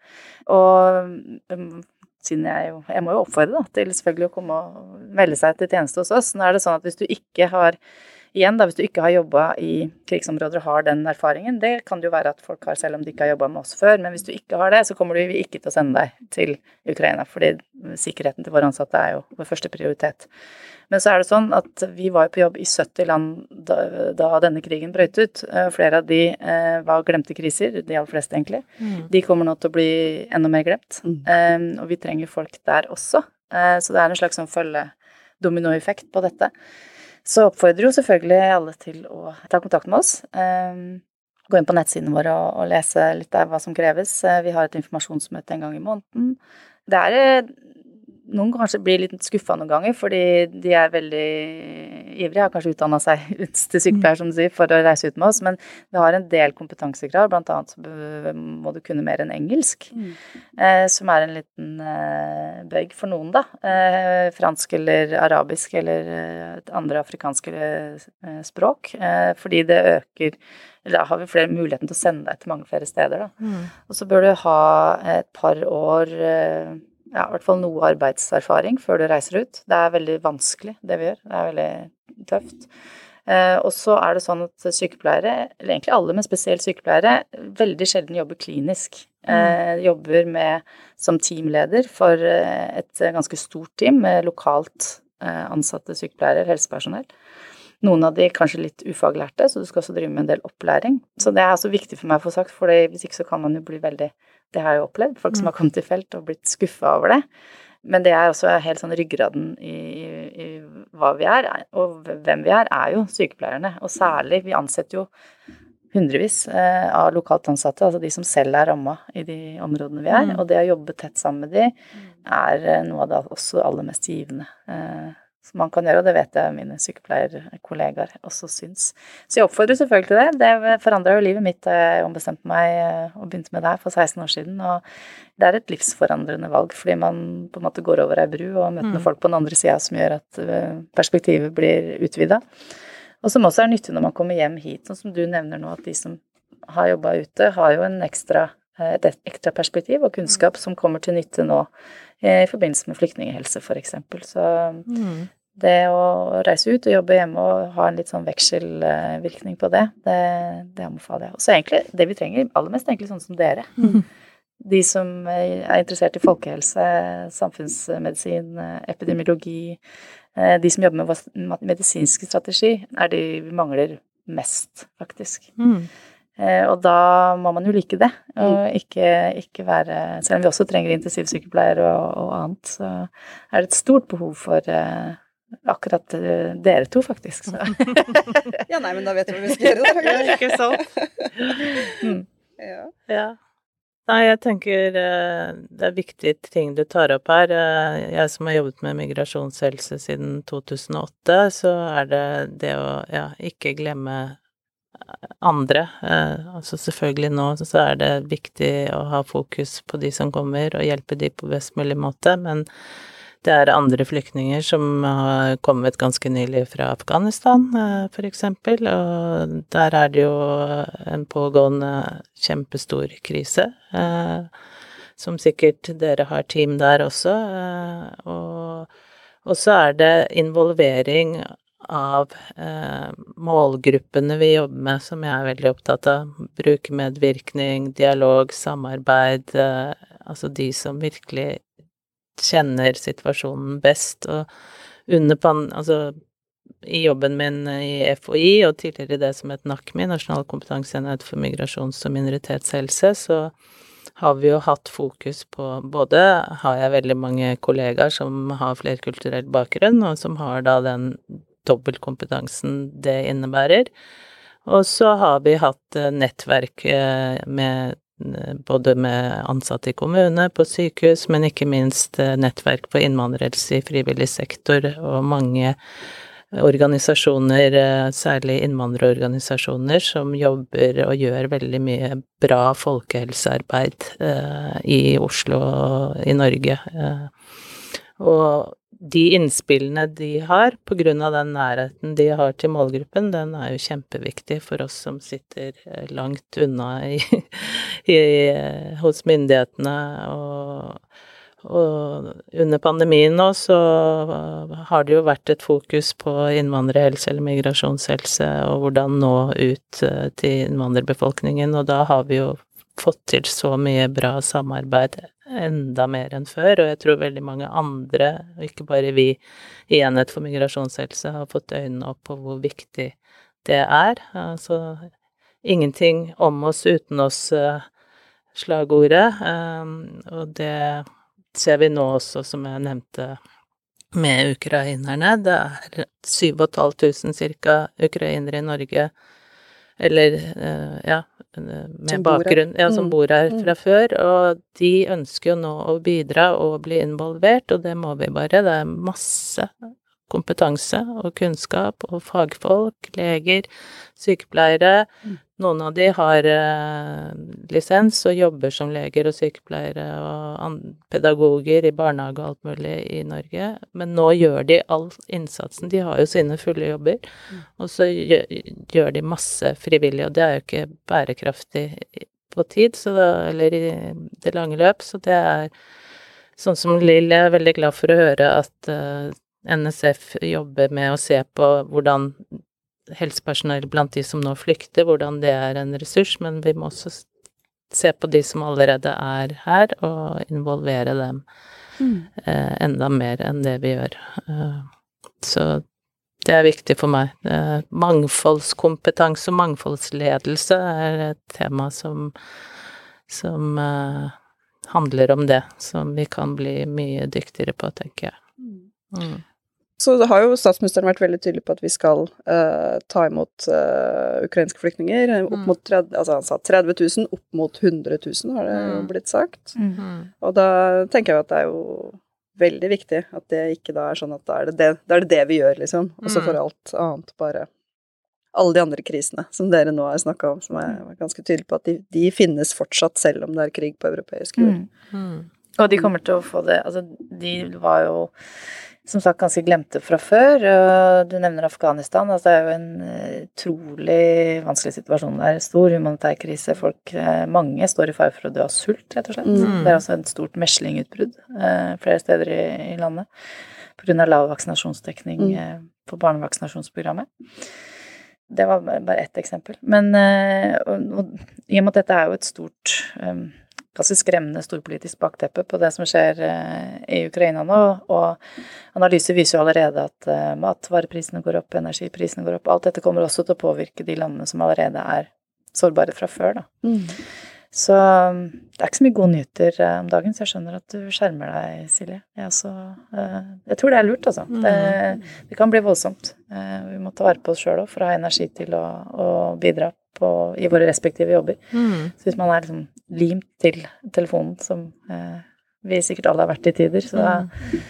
Og mm, siden jeg jo Jeg må jo oppfordre da, til selvfølgelig å komme og melde seg til tjeneste hos oss. Nå er det sånn at hvis du ikke har Igjen, da, hvis du ikke har jobba i krigsområder og har den erfaringen, det kan det jo være at folk har selv om de ikke har jobba med oss før, men hvis du ikke har det, så kommer vi ikke til å sende deg til Ukraina, fordi sikkerheten til våre ansatte er jo vår første prioritet. Men så er det sånn at vi var jo på jobb i 70 land da, da denne krigen brøt ut. Eh, flere av de eh, var glemte kriser, de aller fleste egentlig. Mm. De kommer nå til å bli enda mer glemt. Mm. Um, og vi trenger folk der også. Uh, så det er en slags sånn følge-dominoeffekt på dette. Så oppfordrer jo selvfølgelig alle til å ta kontakt med oss. Um, gå inn på nettsiden vår og, lese litt av hva som kreves. Vi har et informasjonsmøte en gang i måneden. Det er noen kanskje blir litt skuffa noen ganger, fordi de er veldig ivrige. Har kanskje utdanna seg [laughs] ut til sykepleier, som du sier, for å reise ut med oss. Men vi har en del kompetansekrav, blant annet så må du kunne mer enn engelsk. Mm. Eh, som er en liten eh, bøyg for noen, da. Eh, fransk eller arabisk eller et andre afrikanske eh, språk. Eh, fordi det øker da har vi flere muligheten til å sende deg til mange flere steder, da. Mm. Og så bør du ha et par år ja, i hvert fall noe arbeidserfaring før du reiser ut. Det er veldig vanskelig, det vi gjør. Det er veldig tøft. Eh, og så er det sånn at sykepleiere, eller egentlig alle, men spesielt sykepleiere, veldig sjelden jobber klinisk. Eh, mm. jobber med, som teamleder for eh, et ganske stort team med lokalt eh, ansatte sykepleiere, helsepersonell. Noen av de kanskje litt ufaglærte, så du skal også drive med en del opplæring. Så det er altså viktig for meg å få sagt, for hvis ikke så kan man jo bli veldig Det har jeg jo opplevd, folk som har mm. kommet i felt og blitt skuffa over det. Men det er også helt sånn ryggraden i, i, hva vi er, og hvem vi er, er jo sykepleierne. Og særlig, vi ansetter jo hundrevis eh, av lokalt ansatte, altså de som selv er ramma i de områdene vi er. Mm. Og det å jobbe tett sammen med de er eh, noe av det også aller mest givende som man kan gjøre, og det vet jeg mine sykepleierkollegaer også syns. Så jeg oppfordrer selvfølgelig til det. Det forandra jo livet mitt da jeg ombestemte meg eh, og begynte med det her for 16 år siden. Og det er et livsforandrende valg, fordi man på en måte går over ei bru og møter mm. folk på den andre sida som gjør at eh, perspektivet blir utvida. Og som også er nyttig når man kommer hjem hit, sånn som du nevner nå, at de som har jobba ute, har jo en ekstra, eh, et ekstra perspektiv og kunnskap som kommer til nytte nå i forbindelse med flyktninghelse, f.eks. Så mm det å reise ut og jobbe hjemme og ha en litt sånn vekselvirkning på det, det, det anbefaler jeg. Og så egentlig det vi trenger aller mest, egentlig sånn som dere. Mm. De som er interessert i folkehelse, samfunnsmedisin, epidemiologi, eh, de som jobber med medisinsk strategi, er de vi mangler mest, faktisk. Mm. Eh, og da må man jo like det, og mm. ikke, ikke være Selv om vi også trenger intensivsykepleiere og, og annet, så er det et stort behov for eh, akkurat eh, dere to, faktisk. Så. [laughs] ja, nei, men da vet vi hva vi skal gjøre, da. ja, ikke sant? Mm. Ja. ja. Nei, jeg tenker eh, det er viktige ting du tar opp her. Eh, jeg som har jobbet med migrasjonshelse siden 2008, så er det det å ja, ikke glemme andre. Altså selvfølgelig nå så er det viktig å ha fokus på de som kommer, og hjelpe de på best mulig måte, men det er andre flyktninger som har kommet ganske nylig fra Afghanistan, f.eks., for eksempel, og der er det jo en pågående kjempestor krise. Eh, som sikkert dere har team der også. Eh, og så er det involvering av eh, målgruppene vi jobber med, som jeg er veldig opptatt av. Brukermedvirkning, dialog, samarbeid. Eh, altså de som virkelig kjenner situasjonen best. Og under pan... Altså i jobben min i FHI, og tidligere i det som het NAKMI, Nasjonal kompetanseenhet for migrasjons- og minoritetshelse, så har vi jo hatt fokus på Både har jeg veldig mange kollegaer som har flerkulturell bakgrunn, og som har da den dobbeltkompetansen det innebærer. Og så har vi hatt nettverk eh, med både med ansatte i kommune, på sykehus, men ikke minst eh, nettverk på innvandrelse i frivillig sektor, og mange organisasjoner, eh, særlig innvandrerorganisasjoner, som jobber og gjør veldig mye bra folkehelsearbeid eh, i Oslo og i Norge. og de innspillene de har, av den nærheten de har til målgruppen, den er jo kjempeviktig for oss som sitter eh, langt unna i, [laughs] i, hos myndighetene. Og, og, under pandemien nå så har det jo vært et fokus på innvandrerhelse eller migrasjonshelse, og hvordan nå ut eh, til innvandrerbefolkningen, og da har vi jo fått til så mye bra samarbeid enda mer enn før, og jeg tror veldig mange andre, og ikke bare vi i Enhet for migrasjonshelse, har fått øynene opp på hvor viktig det er. Altså ingenting om oss uten oss, eh, ehm, og det ser vi nå også, som jeg nevnte, med ukrainerne. Det er 7500 ca. ukrainere i Norge, eller eh, ja, med som bakgrunn ja, som mm. bor her fra mm. før, og de ønsker jo nå å bidra og bli involvert, og det må vi bare. Det er masse kompetanse og kunnskap og fagfolk, leger, sykepleiere. Mm. Noen av de har eh, lisens og jobber som leger og sykepleiere og pedagoger i barnehage og alt mulig i Norge, men nå gjør de all innsatsen. De har jo sine fulle jobber, mm. og så gjør, de masse frivillig, og det er jo ikke bærekraftig på tid, da, eller i det lange løp, så det er sånn som Lill, er veldig glad for å høre at uh, NSF jobber med å se på hvordan helsepersonell blant de som nå flykter, hvordan det er en ressurs, men vi må også se på de som allerede er her, og involvere dem mm. eh, enda mer enn det vi gjør. Eh, så det er viktig for meg. Eh, mangfoldskompetanse og mangfoldsledelse er et tema som, som eh, handler om det, som vi kan bli mye dyktigere på, tenker jeg. Mm. Så det har jo statsministeren vært veldig tydelig på at vi skal uh, ta imot uh, ukrainske flyktninger. Opp Mm. mot 30, altså han sa 30 000, opp mot 100 000, har det jo Mm. blitt sagt. Mm. Og da tenker jeg at det er jo veldig viktig at det ikke da er sånn at da er det det, da er det, det vi gjør, liksom. Og så Mm. får alt annet bare Alle de andre krisene som dere nå har snakka om, som jeg var ganske tydelig på at de, de finnes fortsatt selv om det er krig på europeisk jord. Mm. Mm. Og de kommer til å få det Altså, de var jo som sagt ganske glemte fra før. Du nevner Afghanistan. Altså, det er jo en eh, utrolig vanskelig situasjon der. Stor humanitær krise. Folk, eh, mange står i fare for å dø av sult, rett og slett. Mm. Det er også et stort meslingutbrudd eh, flere steder i, i landet pga. lav vaksinasjonsdekning Mm. på barnevaksinasjonsprogrammet. Det var bare ett eksempel. Men og, og, i og med at dette er jo et stort ganske skremmende storpolitisk bakteppe på det som skjer eh, i Ukraina nå, og analyser viser jo allerede at eh, matvareprisene går opp, energiprisene går opp. Alt dette kommer også til å påvirke de landene som allerede er sårbare fra før, da. Mm. Så um, det er ikke så mye gode nyheter eh, om dagen, så jeg skjønner at du skjermer deg, Silje. Jeg, også, eh, jeg tror det er lurt, altså. Mm. Det, det kan bli voldsomt. Eh, vi må ta vare på oss sjøl òg for å ha energi til å, å bidra på, i våre respektive jobber. Mm. Så hvis man er liksom limt til telefonen, som vi sikkert alle har vært i tider, så, Mm.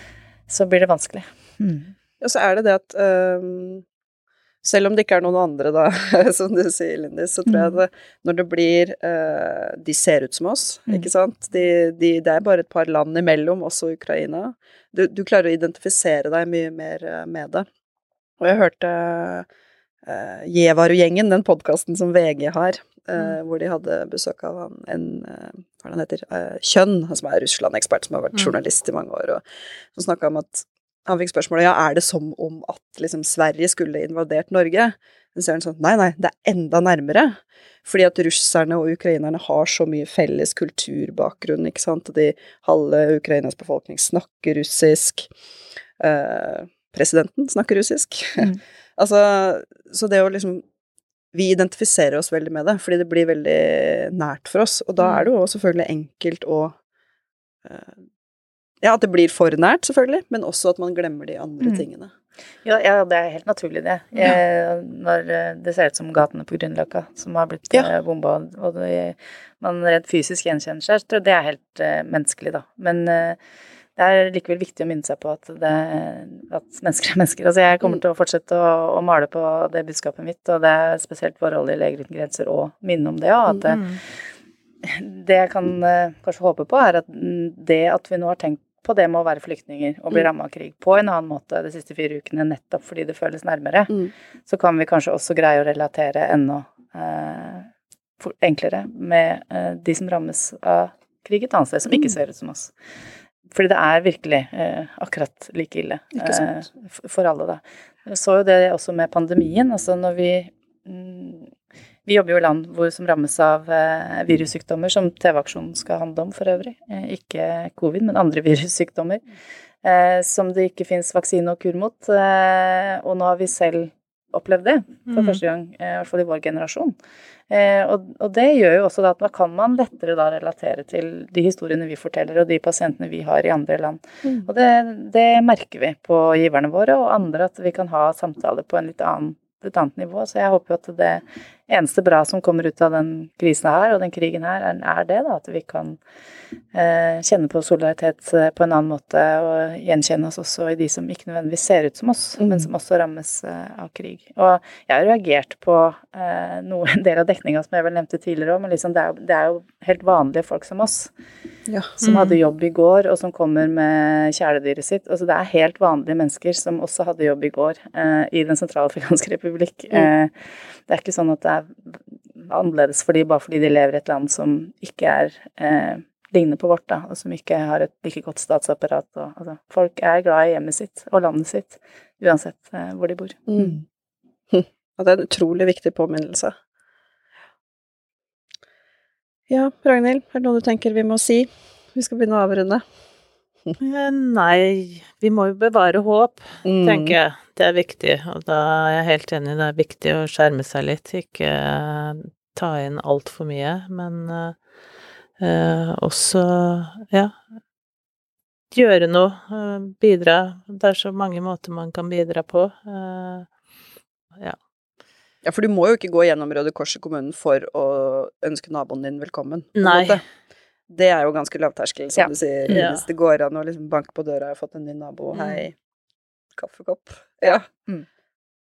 så blir det vanskelig. Mm. Og så er det det at øhm, selv om det ikke er noen andre, da, [laughs] som du sier, Lindis, så tror jeg Mm. det, når det blir uh, De ser ut som oss, Mm. ikke sant? De, de, det er bare et par land imellom, også Ukraina. Du, du klarer å identifisere deg mye mer øh, med det. Og jeg hørte uh, Jevaru-gjengen, den podkasten som VG har, øh, hvor de hadde besøk av han, en uh, hva han heter, uh, Kjønn, som er Russland-ekspert, som har vært Mm. journalist i mange år, og som snakka om at han fikk spørsmålet ja, er det som om at liksom Sverige skulle invadert Norge. Så er han sånn nei, nei, det er enda nærmere. Fordi at russerne og ukrainerne har så mye felles kulturbakgrunn, ikke sant, de halve Ukrainas befolkning snakker russisk. Eh, presidenten snakker russisk. Mm. [laughs] altså, så det å liksom Vi identifiserer oss veldig med det, fordi det blir veldig nært for oss. Og da er det jo selvfølgelig enkelt å eh, ja, at det blir for nært, selvfølgelig, men også at man glemmer de andre Mm. tingene. Ja, ja, det er helt naturlig, det. Jeg, når eh, det ser ut som gatene på Grünerløkka som har blitt Ja. ja. bomba, og det, man rent fysisk gjenkjenner seg, så tror jeg det er helt uh, menneskelig, da. Men uh, det er likevel viktig å minne seg på at, det, at mennesker er mennesker. Altså, jeg kommer Mm. til å fortsette å, å male på det budskapet mitt, og det er spesielt vår rolle i Leger uten grenser å minne om det, og at det, Mm. det jeg kan eh, kanskje håpe på, er at mm, det at vi nå har tenkt på det med å være flyktninger og bli Mm. ramma av krig på en annen måte de siste fire ukene, nettopp fordi det føles nærmere, Mm. så kan vi kanskje også greie å relatere enda eh, enklere med eh, de som rammes av krig et annet sted, som ikke Mm. ser ut som oss. Fordi det er virkelig eh, akkurat like ille eh, for alle, da. Jeg så jo det også med pandemien. Altså når vi mm, Vi jobber jo i land hvor, som rammes av eh, virussykdommer, som TV-aksjonen skal handle om for øvrig. Eh, ikke covid, men andre [laughs] virussykdommer. Eh, som det ikke fins vaksine og kur mot. Eh, og nå har vi selv opplevd det for Mm. første gang, i hvert fall i vår generasjon. Eh, og, og det gjør jo også at da kan man lettere da relatere til de historiene vi forteller, og de pasientene vi har i andre land. Mm. Og det, det merker vi på giverne våre og andre, at vi kan ha samtaler på en litt annen, et annet nivå. Så jeg håper jo at det eneste bra som kommer ut av den krisen her, og den krigen her, er, det, da. At vi kan eh, kjenne på solidaritet eh, på en annen måte, og gjenkjenne oss også i de som ikke nødvendigvis ser ut som oss, Mm. men som også rammes eh, av krig. Og jeg har reagert på eh, noe, [laughs] en del av dekninga som jeg vel nevnte tidligere òg, men liksom det, er, jo- det er jo helt vanlige folk som oss Ja. som Mm. hadde jobb i går, og som kommer med kjæledyret sitt. Altså, det er helt vanlige mennesker som også hadde jobb i går eh, i Den sentralafrikanske republikk. Mm. Eh, det er ikke sånn at det er annerledes for de bare fordi de lever i et land som ikke er eh, lignende på vårt, da, og som ikke har et like godt statsapparat. Og, altså, folk er glad i hjemmet sitt og landet sitt, uansett eh, hvor de bor. Mm. [laughs] Og det er en utrolig viktig påminnelse. Ja, Ragnhild, er det noe du tenker vi må si? Vi skal begynne å avrunde. Eh, Nei, vi må jo bevare håp, Mm. tenker jeg. Det er viktig, og da er jeg helt enig, det er viktig å skjerme seg litt, ikke eh, ta inn altfor mye, men eh, eh, også, ja, gjøre noe, eh, bidra. Det er så mange måter man kan bidra på. Eh, ja. Ja, for du må jo ikke gå gjennom Røde Kors i kommunen for å ønske naboen din velkommen. Nei. måte. Det er jo ganske lavterskel, som Ja. du sier. Ja. Hvis det går an å liksom banke på døra, og har fått en ny nabo, Mm. hei, kaffekopp. Ja. Mm.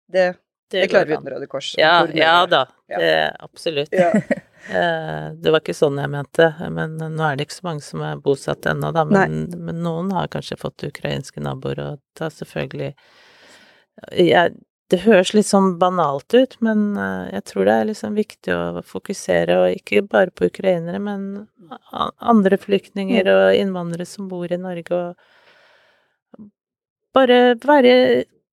Det, det klarer vi uten Røde Kors. Ja, ja da. Ja. Det, absolutt. Ja. [laughs] Eh, Det var ikke sånn jeg mente, men nå er det ikke så mange som er bosatt ennå, da. Men, men noen har kanskje fått ukrainske naboer, og det er selvfølgelig jeg, Det høres litt sånn banalt ut, men eh, jeg tror det er liksom viktig å fokusere, og ikke bare på ukrainere, men andre flyktninger og innvandrere som bor i Norge, og bare være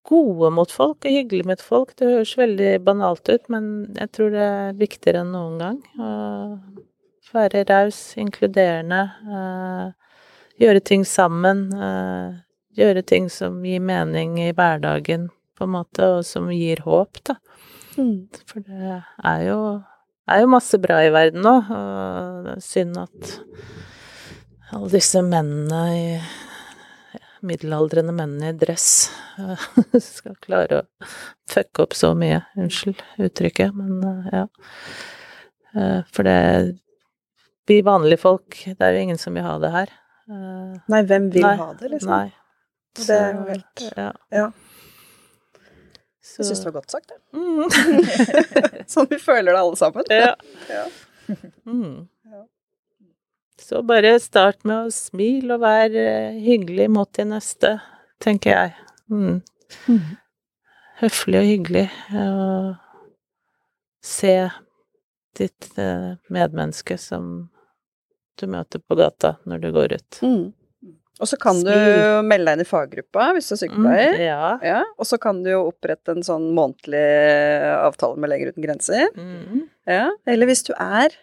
gode mot folk og hyggelige mot folk. Det høres veldig banalt ut, men jeg tror det er viktigere enn noen gang. Å være raus, inkluderende, eh, gjøre ting sammen. eh, gjøre ting som gir mening i hverdagen, på en måte, og som gir håp, da. Mm. For det er jo, er jo masse bra i verden nå, og det er synd at alle disse mennene i middelaldrende mennene i dress eh, [laughs] skal klare å fucke opp så mye. Unnskyld uttrykket, men eh, ja. Eh, For det Vi vanlige folk, det er jo ingen som vil ha det her. Eh, Nei, hvem vil Nei, ha det, liksom? Nei. Det er jo Så, helt- Ja. Ja. Så, Jeg syns det var godt sagt, det. mm. [laughs] Sånn vi føler det alle sammen. Ja. Ja. Mm. Så bare start med å smile og være eh, hyggelig mot de neste, tenker jeg. Mm. Høflig og hyggelig. Og se ditt eh, medmenneske som du møter på gata når du går ut. Mm. Og så kan du melde deg inn i faggruppa hvis du er Mm, sykepleier. ja. Ja, og så kan du jo opprette en sånn månedlig avtale med Leger uten grenser. Mm. Ja, eller hvis du er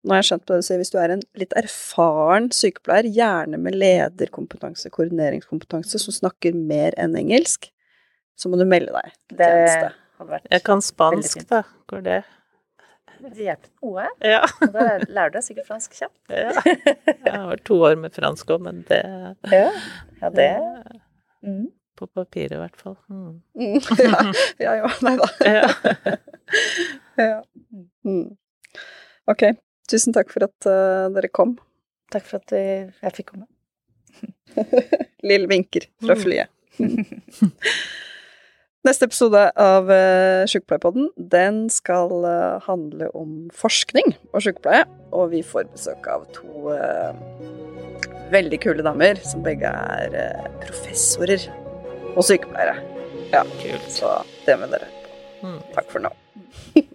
nå har jeg skjønt på det du sier, hvis du er en litt erfaren sykepleier, gjerne med lederkompetanse, koordineringskompetanse, som snakker mer enn engelsk, så må du melde deg til Det tjeneste. hadde vært Jeg kan spansk, da. Går det? Det hjelper noe. Ja. Da lærer du deg sikkert fransk kjapt. [laughs] ja. Jeg har to år med fransk òg, men det Ja, ja det mm. På papiret, i hvert fall. Mm. Mm, [laughs] ja, ja, jo, nei da. Ja. [laughs] Ja. Mm. Ok, tusen takk for at uh, dere kom. Takk for at eh, jeg fikk komme. [laughs] Lill vinker fra Mm. flyet. [laughs] Neste episode av uh, Sjukepleierpodden, den skal eh, handle om forskning og sykepleie. Og vi får besøk av to uh, veldig kule damer, som begge er uh, professorer og sykepleiere. Ja, Kult. så det med dere. Mm. Takk for nå. [laughs]